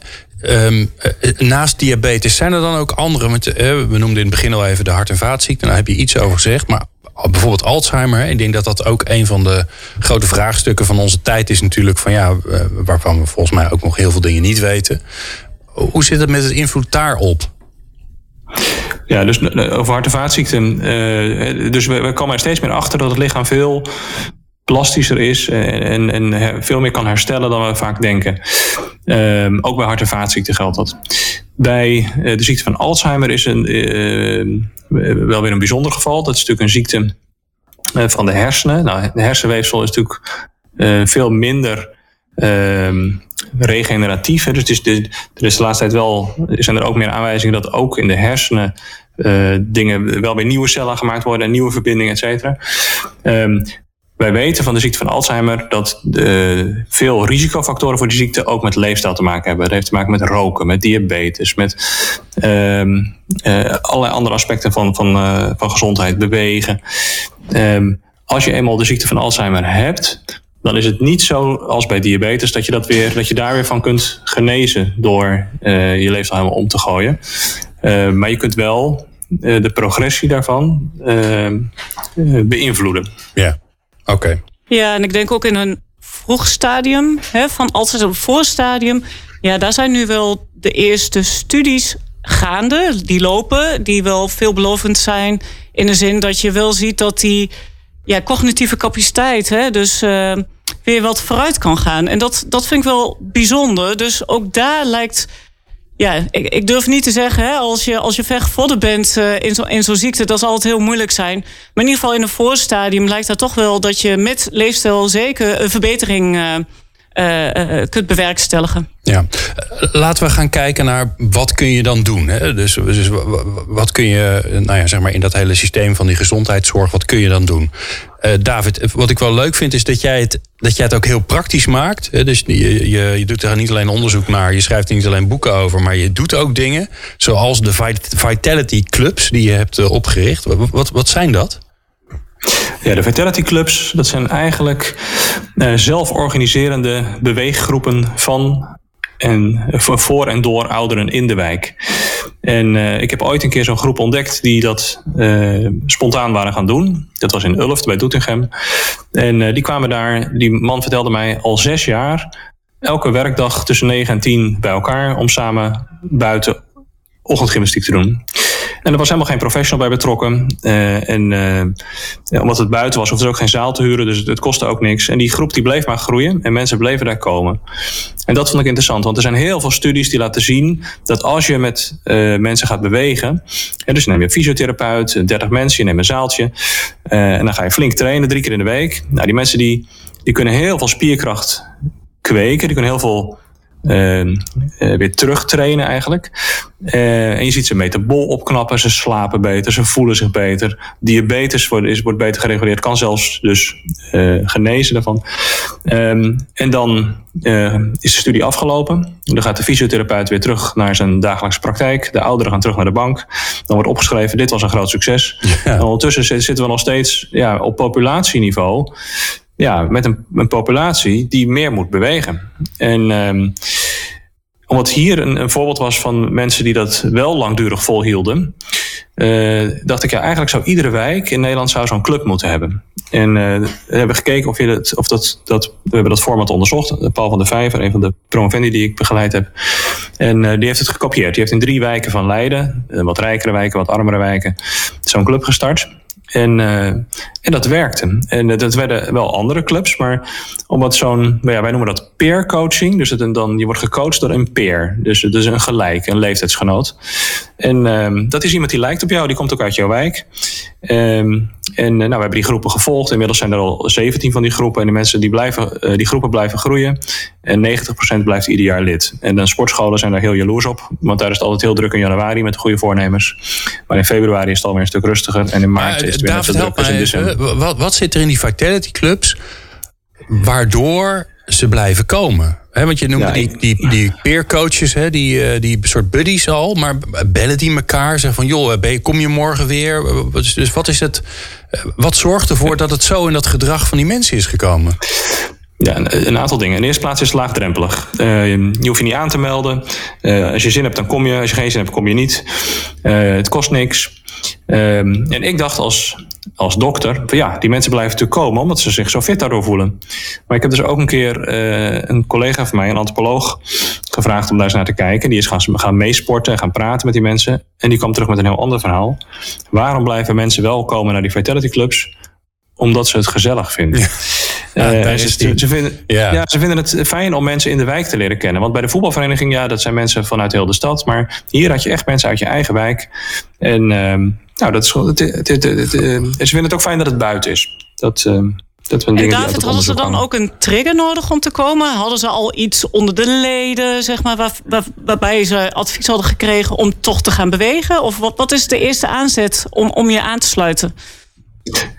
Um, naast diabetes zijn er dan ook andere, met, we noemden in het begin al even de hart- en vaatziekten, daar heb je iets over gezegd, maar bijvoorbeeld Alzheimer. Ik denk dat dat ook een van de grote vraagstukken van onze tijd is natuurlijk van ja, eh, waarvan we volgens mij ook nog heel veel dingen niet weten. Hoe zit het met het invloed daarop? Ja, dus eh, over hart- en vaatziekten. Uh, dus we, we komen er steeds meer achter dat het lichaam veel plastischer is en, en veel meer kan herstellen dan we vaak denken. Um, ook bij hart- en vaatziekten geldt dat. Bij de ziekte van Alzheimer is een, wel weer een bijzonder geval. Dat is natuurlijk een ziekte van de hersenen. Nou, de hersenweefsel is natuurlijk veel minder ehm, regeneratief. Dus het is de, er is de laatste tijd wel, zijn er ook meer aanwijzingen dat ook in de hersenen dingen wel weer nieuwe cellen gemaakt worden en nieuwe verbindingen, et cetera. Wij weten van de ziekte van Alzheimer dat de, veel risicofactoren voor die ziekte ook met leefstijl te maken hebben. Dat heeft te maken met roken, met diabetes, met um, uh, allerlei andere aspecten van, van, uh, van gezondheid, bewegen. Um, als je eenmaal de ziekte van Alzheimer hebt, dan is het niet zo als bij diabetes dat je, dat weer, dat je daar weer van kunt genezen door je leefstijl helemaal om te gooien. Uh, maar je kunt wel de progressie daarvan beïnvloeden. Ja, oké. Ja, en ik denk ook in een vroeg stadium, hè, van altijd op voorstadium. Ja, daar zijn nu wel de eerste studies gaande, die lopen, die wel veelbelovend zijn. In de zin dat je wel ziet dat die ja, cognitieve capaciteit, hè, dus uh, weer wat vooruit kan gaan. En dat, dat vind ik wel bijzonder. Dus ook daar lijkt. Ja, ik, ik durf niet te zeggen, hè, als je, als je bent uh, in zo'n zo ziekte, dat zal het heel moeilijk zijn. Maar in ieder geval in een voorstadium lijkt dat toch wel dat je met leefstijl zeker een verbetering uh, kunt bewerkstelligen. Ja, laten we gaan kijken naar wat kun je dan doen. Hè? Dus, dus wat kun je, nou ja, zeg maar in dat hele systeem van die gezondheidszorg, wat kun je dan doen? Uh, David, wat ik wel leuk vind is dat jij het, dat jij het ook heel praktisch maakt. Hè? Dus je, je, je doet er niet alleen onderzoek naar, je schrijft er niet alleen boeken over, maar je doet ook dingen. Zoals de Vitality Clubs die je hebt opgericht. Wat, wat, wat zijn dat? Ja, de Vitality Clubs, dat zijn eigenlijk uh, zelforganiserende beweeggroepen van en voor en door ouderen in de wijk. En uh, ik heb ooit een keer zo'n groep ontdekt die dat spontaan waren gaan doen. Dat was in Ulft bij Doetinchem. En die kwamen daar, die man vertelde mij al zes jaar, elke werkdag tussen 9 en 10 bij elkaar om samen buiten ochtendgymnastiek te doen. En er was helemaal geen professional bij betrokken. Uh, en uh, omdat het buiten was, hoefde er ook geen zaal te huren, dus het, kostte ook niks. En die groep die bleef maar groeien en mensen bleven daar komen. En dat vond ik interessant, want er zijn heel veel studies die laten zien dat als je met uh, mensen gaat bewegen, en dus neem je een fysiotherapeut, 30 mensen, je neemt een zaaltje, en dan ga je flink trainen, drie keer in de week. Nou, die mensen die, die kunnen heel veel spierkracht kweken, die kunnen heel veel uh, uh, weer terugtrainen eigenlijk. Uh, en je ziet ze metabol opknappen, ze slapen beter, ze voelen zich beter. Diabetes wordt, is, wordt beter gereguleerd, kan zelfs dus genezen daarvan. Um, en dan is de studie afgelopen. Dan gaat de fysiotherapeut weer terug naar zijn dagelijkse praktijk. De ouderen gaan terug naar de bank. Dan wordt opgeschreven, dit was een groot succes. Ja. En ondertussen zitten we nog steeds ja, op populatieniveau ja, met een, een populatie die meer moet bewegen. En um, omdat hier een, een, voorbeeld was van mensen die dat wel langdurig volhielden, uh, dacht ik ja, eigenlijk zou iedere wijk in Nederland zo'n club moeten hebben. En uh, we hebben gekeken of, je dat, of dat, dat, we hebben dat format onderzocht. Paul van der Vijver, een van de promovendi die ik begeleid heb. En uh, die heeft het gekopieerd. Die heeft in drie wijken van Leiden, wat rijkere wijken, wat armere wijken, zo'n club gestart. En, uh, en dat werkte. En dat werden wel andere clubs, maar omdat zo'n, nou ja, wij noemen dat peer coaching. Dus het, dan, je wordt gecoacht door een peer. Dus is een gelijk, een leeftijdsgenoot. En um, dat is iemand die lijkt op jou, die komt ook uit jouw wijk. Um, en nou, we hebben die groepen gevolgd. Inmiddels zijn er al 17 van die groepen. En die mensen die blijven, uh, die groepen blijven groeien. En 90% blijft ieder jaar lid. En de sportscholen zijn daar heel jaloers op. Want daar is het altijd heel druk in januari met goede voornemers. Maar in februari is het alweer een stuk rustiger. En in maart is het weer net zo druk als in december. Wat, wat zit er in die vitality clubs waardoor ze blijven komen? He, want je noemde ja, die, die, die peercoaches, he, die, die soort buddies al. Maar bellen die elkaar? Zeggen van, joh, kom je morgen weer? Dus wat is het... Wat zorgt ervoor dat het zo in dat gedrag van die mensen is gekomen? Ja, een, aantal dingen. In de eerste plaats is het laagdrempelig. Uh, je hoeft je niet aan te melden. Uh, als je zin hebt, dan kom je. Als je geen zin hebt, kom je niet. Uh, het kost niks. En ik dacht als, als dokter, van ja, die mensen blijven natuurlijk komen omdat ze zich zo fit daardoor voelen. Maar ik heb dus ook een keer een collega van mij, een antropoloog, gevraagd om daar eens naar te kijken. Die is gaan, gaan meesporten en gaan praten met die mensen. En die kwam terug met een heel ander verhaal. Waarom blijven mensen wel komen naar die vitality clubs? Omdat ze het gezellig vinden. Ja. Ja, ze, ze, vinden, ja. ze vinden het fijn om mensen in de wijk te leren kennen. Want bij de voetbalvereniging, ja, dat zijn mensen vanuit heel de stad. Maar hier had je echt mensen uit je eigen wijk. En ehm, nou, dat is, het, het, het, ze vinden het ook fijn dat het buiten is. Dat, ehm, dat en David, hadden ze dan ook een trigger nodig om te komen? Hadden ze al iets onder de leden, zeg maar, waar, waar, waarbij ze advies hadden gekregen om toch te gaan bewegen? Of wat, wat is de eerste aanzet om, om je aan te sluiten?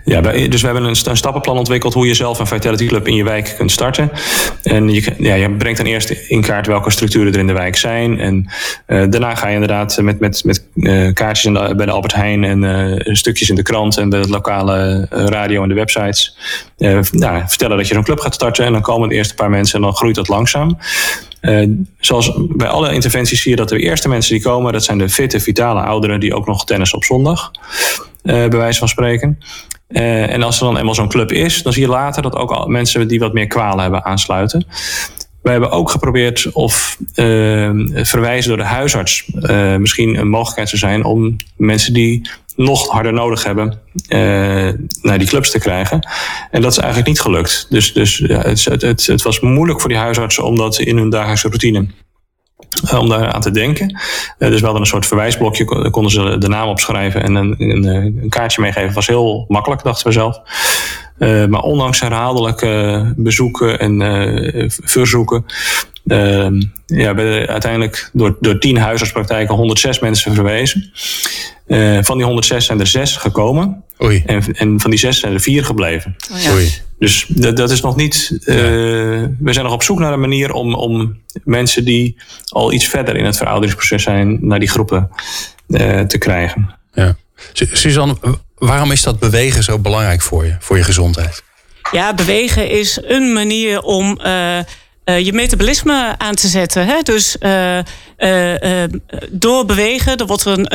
Ja, dus we hebben een, een, stappenplan ontwikkeld hoe je zelf een Vitality Club in je wijk kunt starten. En je, ja, je brengt dan eerst in kaart welke structuren er in de wijk zijn. En uh, daarna ga je inderdaad met, met, met uh, kaartjes bij de Albert Heijn en uh, stukjes in de krant en de lokale radio en de websites. nou, vertellen dat je een club gaat starten. En dan komen de eerste paar mensen en dan groeit dat langzaam. zoals bij alle interventies zie je dat de eerste mensen die komen, dat zijn de fitte, vitale ouderen die ook nog tennis op zondag. Uh, bij wijze van spreken. Uh, en als er dan eenmaal zo'n club is, dan zie je later dat ook al mensen die wat meer kwalen hebben aansluiten. Wij hebben ook geprobeerd of uh, verwijzen door de huisarts uh, misschien een mogelijkheid zou zijn om mensen die nog harder nodig hebben naar die clubs te krijgen. En dat is eigenlijk niet gelukt. Dus, dus ja, het, het, het was moeilijk voor die huisartsen om dat in hun dagelijkse routine eh, om daar aan te denken. Uh, dus we hadden een soort verwijsblokje, konden ze de naam opschrijven en een, een, een kaartje meegeven. was heel makkelijk, dachten we zelf. Uh, maar ondanks herhaaldelijke bezoeken en verzoeken, ja, werden uiteindelijk door, door tien huisartspraktijken 106 mensen verwezen. van die 106 zijn er zes gekomen. Oei. En, en van die zes zijn er vier gebleven. Oh ja. Oei. Dus dat, dat is nog niet. Uh, we zijn nog op zoek naar een manier om, om mensen die al iets verder in het verouderingsproces zijn, naar die groepen uh, te krijgen. Ja. Suzanne, waarom is dat bewegen zo belangrijk voor je, voor je gezondheid? Ja, bewegen is een manier om. Uh, uh, je metabolisme aan te zetten. Hè? Dus uh, uh, door bewegen, er wordt een,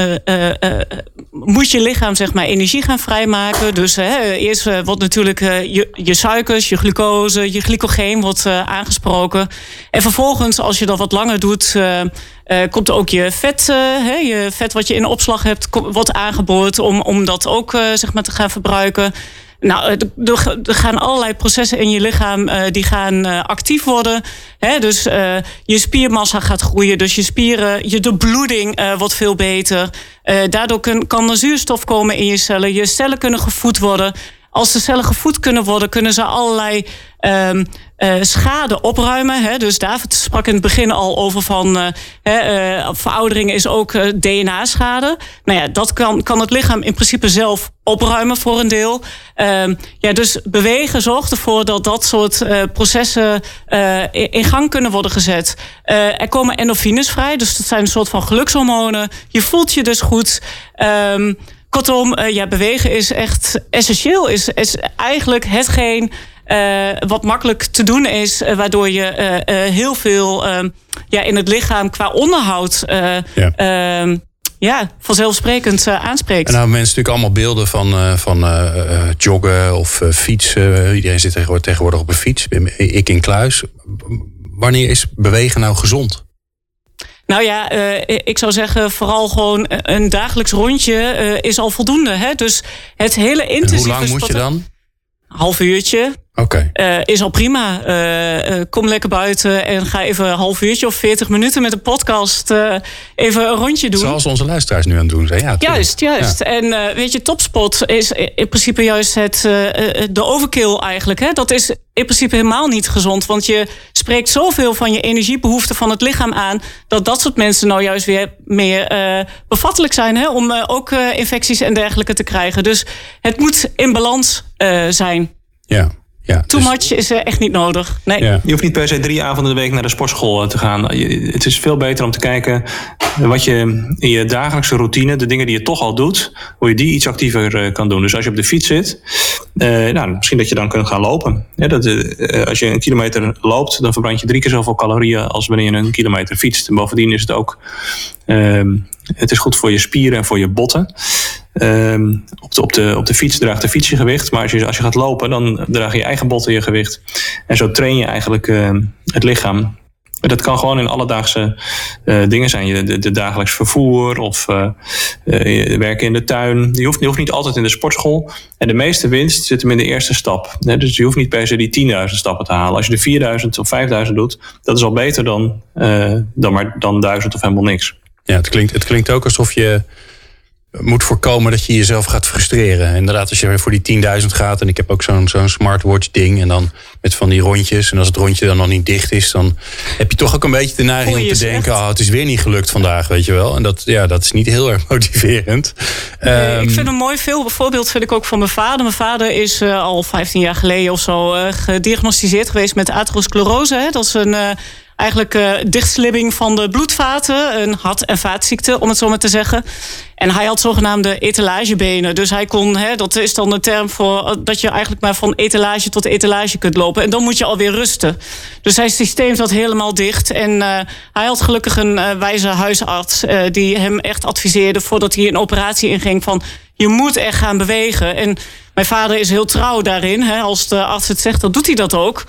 moet je lichaam zeg maar, energie gaan vrijmaken. Dus eerst wordt natuurlijk je, je suikers, je glucose, je glycogeen wordt aangesproken. En vervolgens, als je dat wat langer doet, komt ook je vet, je vet wat je in opslag hebt, wordt aangeboord om, om dat ook zeg maar, te gaan verbruiken. Nou, er, gaan allerlei processen in je lichaam uh, die gaan uh, actief worden. Hè? Dus je spiermassa gaat groeien. Dus je spieren, je de bloeding wordt veel beter. daardoor kan er zuurstof komen in je cellen. Je cellen kunnen gevoed worden. Als de cellen gevoed kunnen worden, kunnen ze allerlei um, uh, schade opruimen. Hè? Dus David sprak in het begin al over van uh, veroudering is ook DNA-schade. Nou ja, dat kan, kan het lichaam in principe zelf opruimen voor een deel. Um, ja, dus bewegen zorgt ervoor dat dat soort processen in gang kunnen worden gezet. er komen endorfines vrij, dus dat zijn een soort van gelukshormonen. Je voelt je dus goed. Um, kortom, ja, bewegen is echt essentieel. Is, is eigenlijk hetgeen wat makkelijk te doen is, uh, waardoor je uh, heel veel ehm, ja, in het lichaam qua onderhoud ja. Ehm, ja, vanzelfsprekend aanspreekt. En nou mensen natuurlijk allemaal beelden van, van joggen of fietsen. Iedereen zit tegenwoordig op een fiets. Ik in kluis. Wanneer is bewegen nou gezond? Nou ja, ik zou zeggen, vooral gewoon een dagelijks rondje is al voldoende. Hè? Dus het hele intensieve. En hoe lang moet je dan? Half uurtje. Oké. Okay. Uh, is al prima. Uh, uh, kom lekker buiten en ga even een half uurtje of 40 minuten met een podcast even een rondje doen. Zoals onze luisteraars nu aan het doen zijn. Ja, juist, juist. Ja. En weet je, topspot is in principe juist het, de overkill eigenlijk. Hè? Dat is in principe helemaal niet gezond. Want je spreekt zoveel van je energiebehoeften van het lichaam aan. Dat dat soort mensen nou juist weer meer bevattelijk zijn. Hè? Om ook infecties en dergelijke te krijgen. Dus het moet in balans zijn. Ja. Ja, Too dus, much is echt niet nodig. Nee. Je hoeft niet per se drie avonden de week naar de sportschool eh, te gaan. Het is veel beter om te kijken wat je in je dagelijkse routine, de dingen die je toch al doet, hoe je die iets actiever eh, kan doen. Dus als je op de fiets zit, eh, nou, misschien dat je dan kunt gaan lopen. Ja, dat, uh, als je een kilometer loopt, dan verbrand je drie keer zoveel calorieën als wanneer je een kilometer fietst. En bovendien is het ook ehm, het is goed voor je spieren en voor je botten. Um, op, de, op, de, op de fiets draagt de fiets je gewicht. Maar als je, als je gaat lopen, dan draag je eigen botten je gewicht. En zo train je eigenlijk uh, het lichaam dat kan gewoon in alledaagse dingen zijn. Je, de, dagelijks vervoer of werken in de tuin. Je hoeft, hoeft niet altijd in de sportschool. En de meeste winst zit hem in de eerste stap. Dus je hoeft niet per se die 10.000 stappen te halen. Als je de 4.000 of 5.000 doet, dat is al beter dan, dan, maar, dan 1000 of helemaal niks. Ja, het klinkt, het klinkt ook alsof je moet voorkomen dat je jezelf gaat frustreren. Inderdaad, als je voor die 10.000 gaat en ik heb ook zo'n zo'n smartwatch ding en dan met van die rondjes en als het rondje dan nog niet dicht is, dan heb je toch ook een beetje de neiging om te denken, oh, het is weer niet gelukt vandaag, weet je wel. En dat, ja, dat is niet heel erg motiverend. Nee, ik ehm, vind een mooi voorbeeld vind ik ook van mijn vader. Mijn vader is uh, al 15 jaar geleden of zo uh, gediagnosticeerd geweest met atherosclerose. Hè? Dat is een uh, eigenlijk uh, dichtslibbing van de bloedvaten. Een hart- en vaatziekte, om het zo maar te zeggen. En hij had zogenaamde etalagebenen. Dus hij kon, hè, dat is dan de term voor eh, dat je eigenlijk maar van etalage tot etalage kunt lopen. En dan moet je alweer rusten. Dus zijn systeem zat helemaal dicht. En uh, hij had gelukkig een wijze huisarts die hem echt adviseerde voordat hij een operatie inging van je moet echt gaan bewegen. En mijn vader is heel trouw daarin. Hè. Als de arts het zegt, dan doet hij dat ook.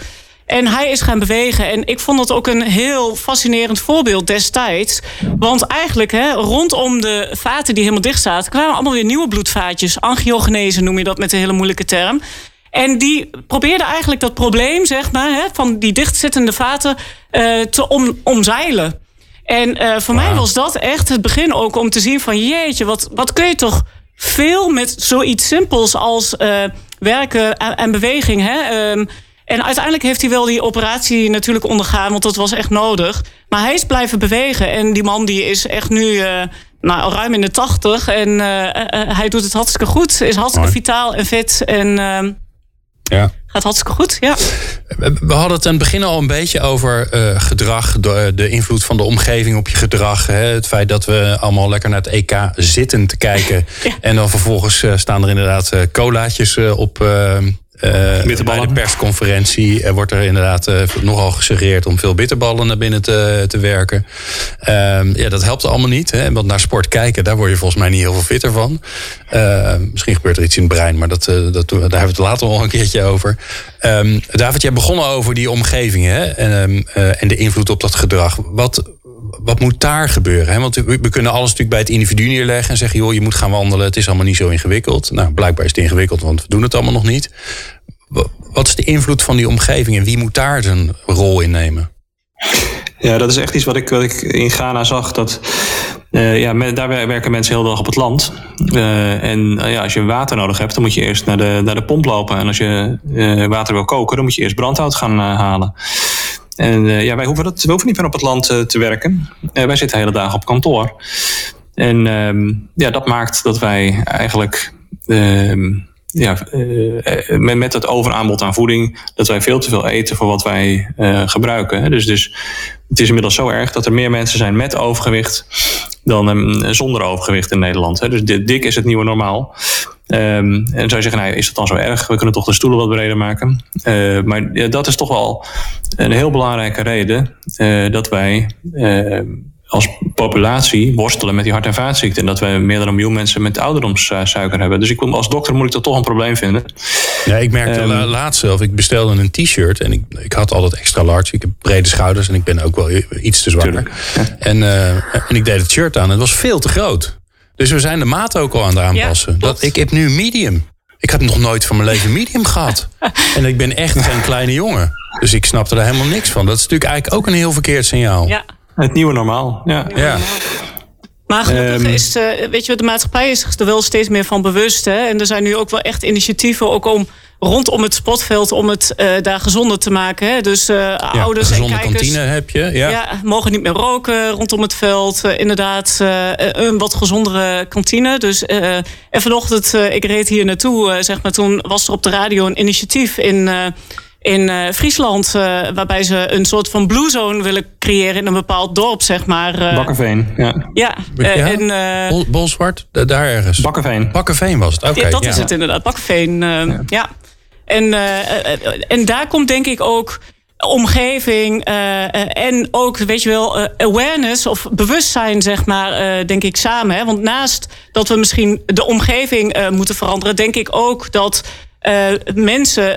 En hij is gaan bewegen. En ik vond dat ook een heel fascinerend voorbeeld destijds. Want eigenlijk hè, rondom de vaten die helemaal dicht zaten... kwamen allemaal weer nieuwe bloedvaatjes. Angiogenese noem je dat met een hele moeilijke term. En die probeerde eigenlijk dat probleem zeg maar, hè, van die dichtzittende vaten uh, te om, omzeilen. En uh, voor wow. mij was dat echt het begin ook om te zien van... jeetje, wat, wat kun je toch veel met zoiets simpels als uh, werken en, en beweging... Hè, um, en uiteindelijk heeft hij wel die operatie natuurlijk ondergaan, want dat was echt nodig. Maar hij is blijven bewegen. En die man die is echt nu uh, nou, ruim in de tachtig. En uh, uh, hij doet het hartstikke goed. Is hartstikke Mooi. vitaal en fit. En ehm, ja. gaat hartstikke goed. Ja. We hadden het aan het begin al een beetje over gedrag. De, de, invloed van de omgeving op je gedrag. Hè? Het feit dat we allemaal lekker naar het EK zitten te kijken. ja. En dan vervolgens staan er inderdaad colaatjes op ehm, uh, bij de persconferentie uh, wordt er inderdaad uh, nogal gesuggereerd om veel bitterballen naar binnen te, te werken. Ehm, ja, dat helpt allemaal niet. Hè? Want naar sport kijken, daar word je volgens mij niet heel veel fitter van. Ehm, misschien gebeurt er iets in het brein, maar dat, dat, daar hebben we het later nog een keertje over. Um, David, jij begonnen over die omgeving hè? En, en de invloed op dat gedrag. Wat, wat moet daar gebeuren? Hè? Want we, kunnen alles natuurlijk bij het individu neerleggen en zeggen: joh, je moet gaan wandelen, het is allemaal niet zo ingewikkeld. Nou, blijkbaar is het ingewikkeld, want we doen het allemaal nog niet. Wat is de invloed van die omgeving en wie moet daar zijn rol in nemen? Ja, dat is echt iets wat ik, ik in Ghana zag. Dat, uh, ja, daar werken mensen heel dag op het land. Uh, en uh, ja, als je water nodig hebt, dan moet je eerst naar de, naar de pomp lopen. En als je water wil koken, dan moet je eerst brandhout gaan halen. En uh, ja, wij hoeven, dat, we hoeven niet meer op het land uh, te werken. Uh, wij zitten hele dagen op kantoor. En ja, dat maakt dat wij eigenlijk ehm, ja, met, het overaanbod aan voeding, dat wij veel te veel eten voor wat wij gebruiken. Dus, dus het is inmiddels zo erg dat er meer mensen zijn met overgewicht dan um, zonder overgewicht in Nederland. Dus dik is het nieuwe normaal. Um, en dan zou je zeggen, nou, is dat dan zo erg? We kunnen toch de stoelen wat breder maken. Uh, maar ja, dat is toch wel een heel belangrijke reden uh, dat wij uh, als populatie worstelen met die hart- en vaatziekten. En dat we meer dan een miljoen mensen met ouderdomssuiker hebben. Dus ik, als dokter moet ik dat toch een probleem vinden. Ja, ik merkte um, laatst zelf, ik bestelde een t-shirt en ik, ik had altijd extra large. Ik heb brede schouders en ik ben ook wel iets te zwakker. Ja. En, en ik deed het shirt aan. Het was veel te groot. Dus we zijn de maat ook al aan het aanpassen. Ja, dat, ik heb nu medium. Ik had nog nooit van mijn leven medium gehad. En ik ben echt geen kleine jongen. Dus ik snapte er helemaal niks van. Dat is natuurlijk eigenlijk ook een heel verkeerd signaal. Ja. Het nieuwe normaal. Ja. ja. Maar gelukkig um, is, de, weet je, de maatschappij is er wel steeds meer van bewust. Hè? En er zijn nu ook wel echt initiatieven ook om rondom het sportveld om het uh, daar gezonder te maken. Hè? Dus uh, ja, ouders en kijkers. kantine heb je. Ja. ja. mogen niet meer roken rondom het veld. Uh, inderdaad, een wat gezondere kantine. Dus en vanochtend, ik reed hier naartoe, zeg maar, toen was er op de radio een initiatief in in uh, Friesland, uh, waarbij ze een soort van blue zone willen creëren in een bepaald dorp, zeg maar. Uh, Bakkerveen, ja. Ja, ja? en Bol, Bolsward, daar ergens. Bakkerveen. Bakkerveen was het, oké. Okay, ja, dat ja. is het inderdaad, Bakkerveen, ja. En, en daar komt denk ik ook omgeving en ook, weet je wel, awareness of bewustzijn, zeg maar, denk ik samen. Hè? Want naast dat we misschien de omgeving moeten veranderen, denk ik ook dat mensen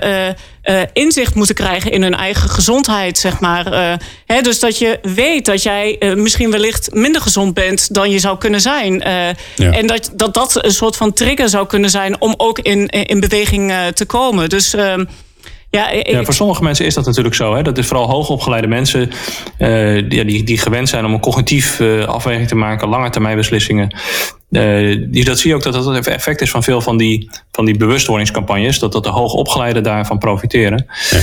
inzicht moeten krijgen in hun eigen gezondheid, zeg maar. Hè, dus dat je weet dat jij misschien wellicht minder gezond bent dan je zou kunnen zijn. En dat, dat dat een soort van trigger zou kunnen zijn om ook in, in beweging te komen. Dus. Ehm, ja, ja, voor sommige mensen is dat natuurlijk zo. Hè? Dat is vooral hoogopgeleide mensen uh, die, die, die, gewend zijn om een cognitief uh, afweging te maken, lange termijn beslissingen. Uh, die, dat zie je ook dat dat het effect is van veel van die, van die bewustwordingscampagnes, dat, dat de hoogopgeleiden daarvan profiteren. Ja.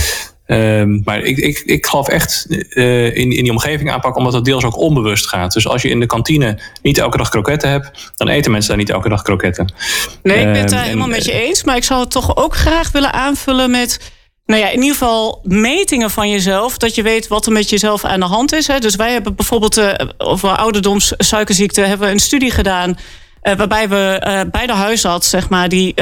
Um, maar ik, ik, ik geloof echt uh, in, in die omgeving aanpakken, omdat het deels ook onbewust gaat. Dus als je in de kantine niet elke dag kroketten hebt, dan eten mensen daar niet elke dag kroketten. Nee, ik ben het daar helemaal met je eens. Maar ik zou het toch ook graag willen aanvullen met nou ja, in ieder geval metingen van jezelf. Dat je weet wat er met jezelf aan de hand is. Hè. Dus wij hebben bijvoorbeeld uh, over ouderdomssuikerziekte hebben we een studie gedaan. Uh, waarbij we uh, bij de huisarts zeg maar, die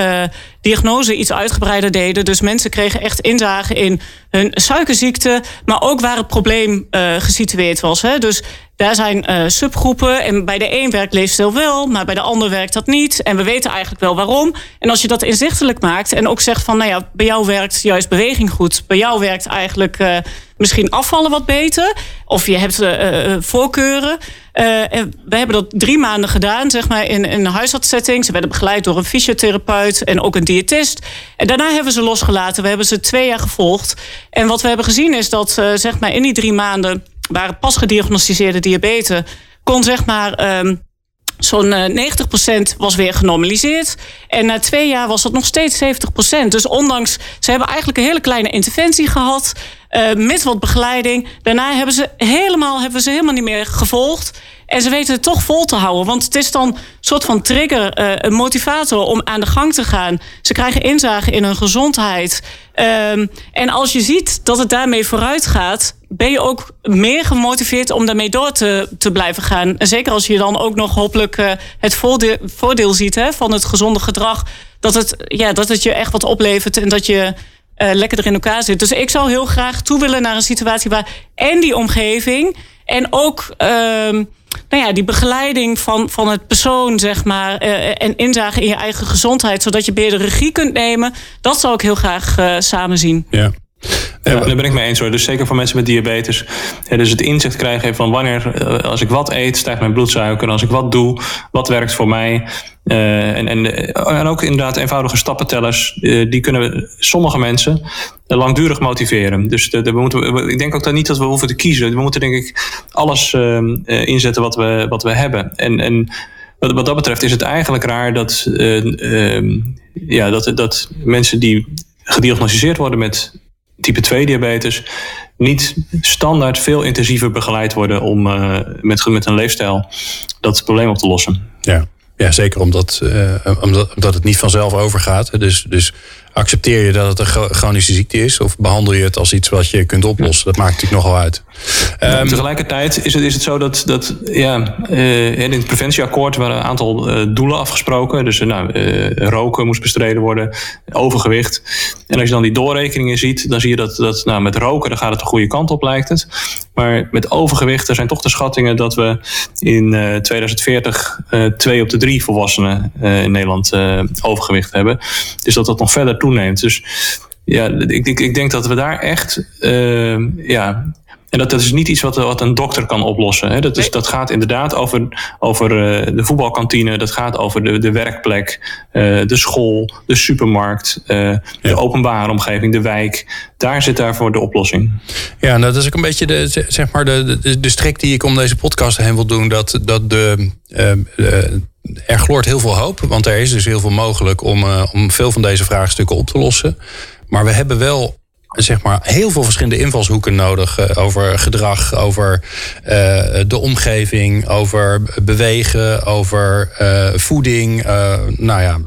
diagnose iets uitgebreider deden. Dus mensen kregen echt inzage in hun suikerziekte, maar ook waar het probleem gesitueerd was. Hè. Dus daar zijn uh, subgroepen en bij de een werkt leefstijl wel, maar bij de ander werkt dat niet. En we weten eigenlijk wel waarom. En als je dat inzichtelijk maakt en ook zegt van, nou ja, bij jou werkt juist beweging goed. Bij jou werkt eigenlijk uh, misschien afvallen wat beter. Of je hebt voorkeuren. we hebben dat drie maanden gedaan, zeg maar, in, in een huisartssetting. Ze werden begeleid door een fysiotherapeut en ook een diëtist. En daarna hebben ze losgelaten. We hebben ze twee jaar gevolgd. En wat we hebben gezien is dat, zeg maar, in die drie maanden waren pas gediagnosticeerde diabetes, kon zeg maar um, zo'n 90% eh, was weer genormaliseerd. En na twee jaar was dat nog steeds 70%. Dus ondanks, ze hebben eigenlijk een hele kleine interventie gehad. Uh, met wat begeleiding. Daarna hebben ze helemaal, hebben ze helemaal niet meer gevolgd. En ze weten het toch vol te houden. Want het is dan een soort van trigger, uh, een motivator om aan de gang te gaan. Ze krijgen inzage in hun gezondheid. Um, en als je ziet dat het daarmee vooruit gaat, ben je ook meer gemotiveerd om daarmee door te, te blijven gaan. Zeker als je dan ook nog hopelijk uh, het voordeel, voordeel ziet hè, van het gezonde gedrag. Dat het, ja, dat het je echt wat oplevert en dat je uh, lekkerder in elkaar zit. Dus ik zou heel graag toe willen naar een situatie waar en die omgeving en ook. Uh, nou ja, die begeleiding van, van het persoon, zeg maar, uh, en inzage in je eigen gezondheid, zodat je beter regie kunt nemen, dat zou ik heel graag uh, samen zien. Ja. Ja, daar ben ik mee eens hoor. Dus zeker voor mensen met diabetes. Dus het inzicht krijgen van wanneer, eh, als ik wat eet, stijgt mijn bloedsuiker. Als ik wat doe, wat werkt voor mij. Uh, en, en, en ook inderdaad eenvoudige stappentellers. Uh, die kunnen sommige mensen langdurig motiveren. Dus de, we moeten, ik denk ook dat niet dat we hoeven te kiezen. We moeten denk ik alles inzetten wat we, wat we hebben. En, en wat, wat dat betreft is het eigenlijk raar dat, ja, dat, dat mensen die gediagnosticeerd worden met type 2 diabetes niet standaard veel intensiever begeleid worden om uh, met, met een leefstijl dat probleem op te lossen. Ja, ja zeker omdat, uh, omdat, omdat het niet vanzelf overgaat. Dus, dus accepteer je dat het een chronische ziekte is? Of behandel je het als iets wat je kunt oplossen? Dat maakt natuurlijk nogal uit. Um, tegelijkertijd is het, is het zo dat, dat ja, uh, in het preventieakkoord waren een aantal uh, doelen afgesproken. Dus uh, nou, roken moest bestreden worden, overgewicht. En als je dan die doorrekeningen ziet, dan zie je dat, dat nou, met roken dan gaat het de goede kant op, lijkt het. Maar met overgewicht, er zijn toch de schattingen dat we in 2040 twee op de drie volwassenen in Nederland overgewicht hebben. Dus dat dat nog verder toeneemt. Dus ja, ik, ik, ik denk dat we daar echt ja, en dat, dat is niet iets wat, wat een dokter kan oplossen. Hè. Dat, is, dat gaat inderdaad over, over uh, de voetbalkantine, dat gaat over de, de werkplek, uh, de school, de supermarkt, uh, ja. de openbare omgeving, de wijk. Daar zit daarvoor de oplossing. Ja, nou, dat is ook een beetje de, zeg maar de, de, de strik die ik om deze podcast heen wil doen. Dat, dat de, er gloort heel veel hoop, want er is dus heel veel mogelijk om, om veel van deze vraagstukken op te lossen. Maar we hebben wel zeg maar, heel veel verschillende invalshoeken nodig. Uh, over gedrag, over uh, de omgeving, over bewegen, over uh, voeding. nou ja,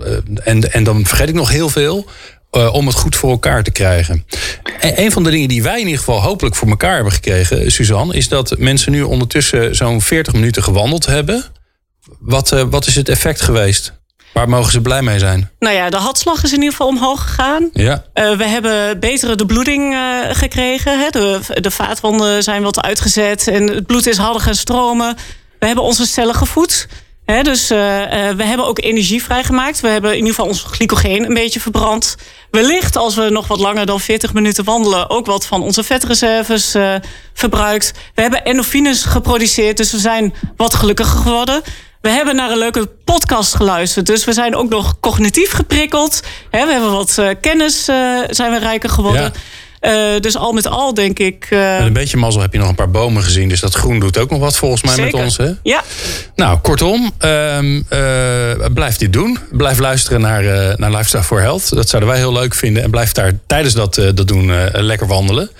en, en dan vergeet ik nog heel veel. om het goed voor elkaar te krijgen. En een van de dingen die wij in ieder geval hopelijk voor elkaar hebben gekregen, Suzanne, is dat mensen nu ondertussen zo'n 40 minuten gewandeld hebben. Wat, wat is het effect geweest? Waar mogen ze blij mee zijn? Nou ja, de hartslag is in ieder geval omhoog gegaan. Ja. Uh, we hebben betere de bloeding uh, gekregen. Hè. De, de vaatwanden zijn wat uitgezet en het bloed is harder gaan stromen. We hebben onze cellen gevoed. dus we hebben ook energie vrijgemaakt. We hebben in ieder geval ons glycogeen een beetje verbrand. Wellicht als we nog wat langer dan 40 minuten wandelen... ook wat van onze vetreserves verbruikt. We hebben endorfines geproduceerd, dus we zijn wat gelukkiger geworden. We hebben naar een leuke podcast geluisterd. Dus we zijn ook nog cognitief geprikkeld. we hebben wat kennis, zijn we rijker geworden. Uh, dus al met al denk ik. Uh... Met een beetje mazzel heb je nog een paar bomen gezien. Dus dat groen doet ook nog wat volgens mij Zeker. met ons. Hè? Ja. Nou, kortom, uh, blijf dit doen. Blijf luisteren naar, naar Lifestyle for Health. Dat zouden wij heel leuk vinden. En blijf daar tijdens dat, dat doen lekker wandelen.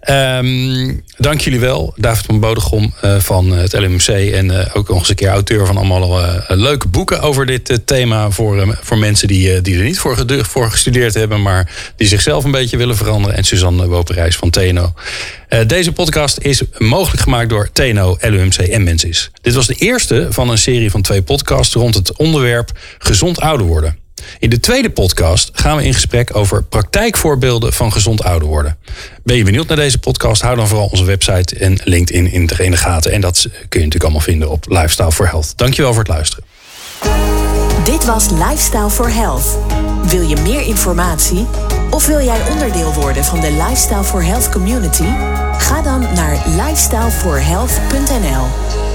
Ehm, dank jullie wel, David van Bodegom van het LMC. En ook nog eens een keer auteur van allemaal leuke boeken over dit thema. Voor, voor mensen die, die er niet voor, voor gestudeerd hebben. Maar die zichzelf een beetje willen veranderen. En Suzanne Woperijs van TNO. Uh, deze podcast is mogelijk gemaakt door TNO, LUMC en Mensis. Dit was de eerste van een serie van twee podcasts rond het onderwerp gezond ouder worden. In de tweede podcast gaan we in gesprek over praktijkvoorbeelden van gezond ouder worden. Ben je benieuwd naar deze podcast? Hou dan vooral onze website en LinkedIn in de gaten. En dat kun je natuurlijk allemaal vinden op Lifestyle for Health. Dankjewel voor het luisteren. Dit was Lifestyle for Health. Wil je meer informatie? Of wil jij onderdeel worden van de Lifestyle for Health community? Ga dan naar lifestyleforhealth.nl.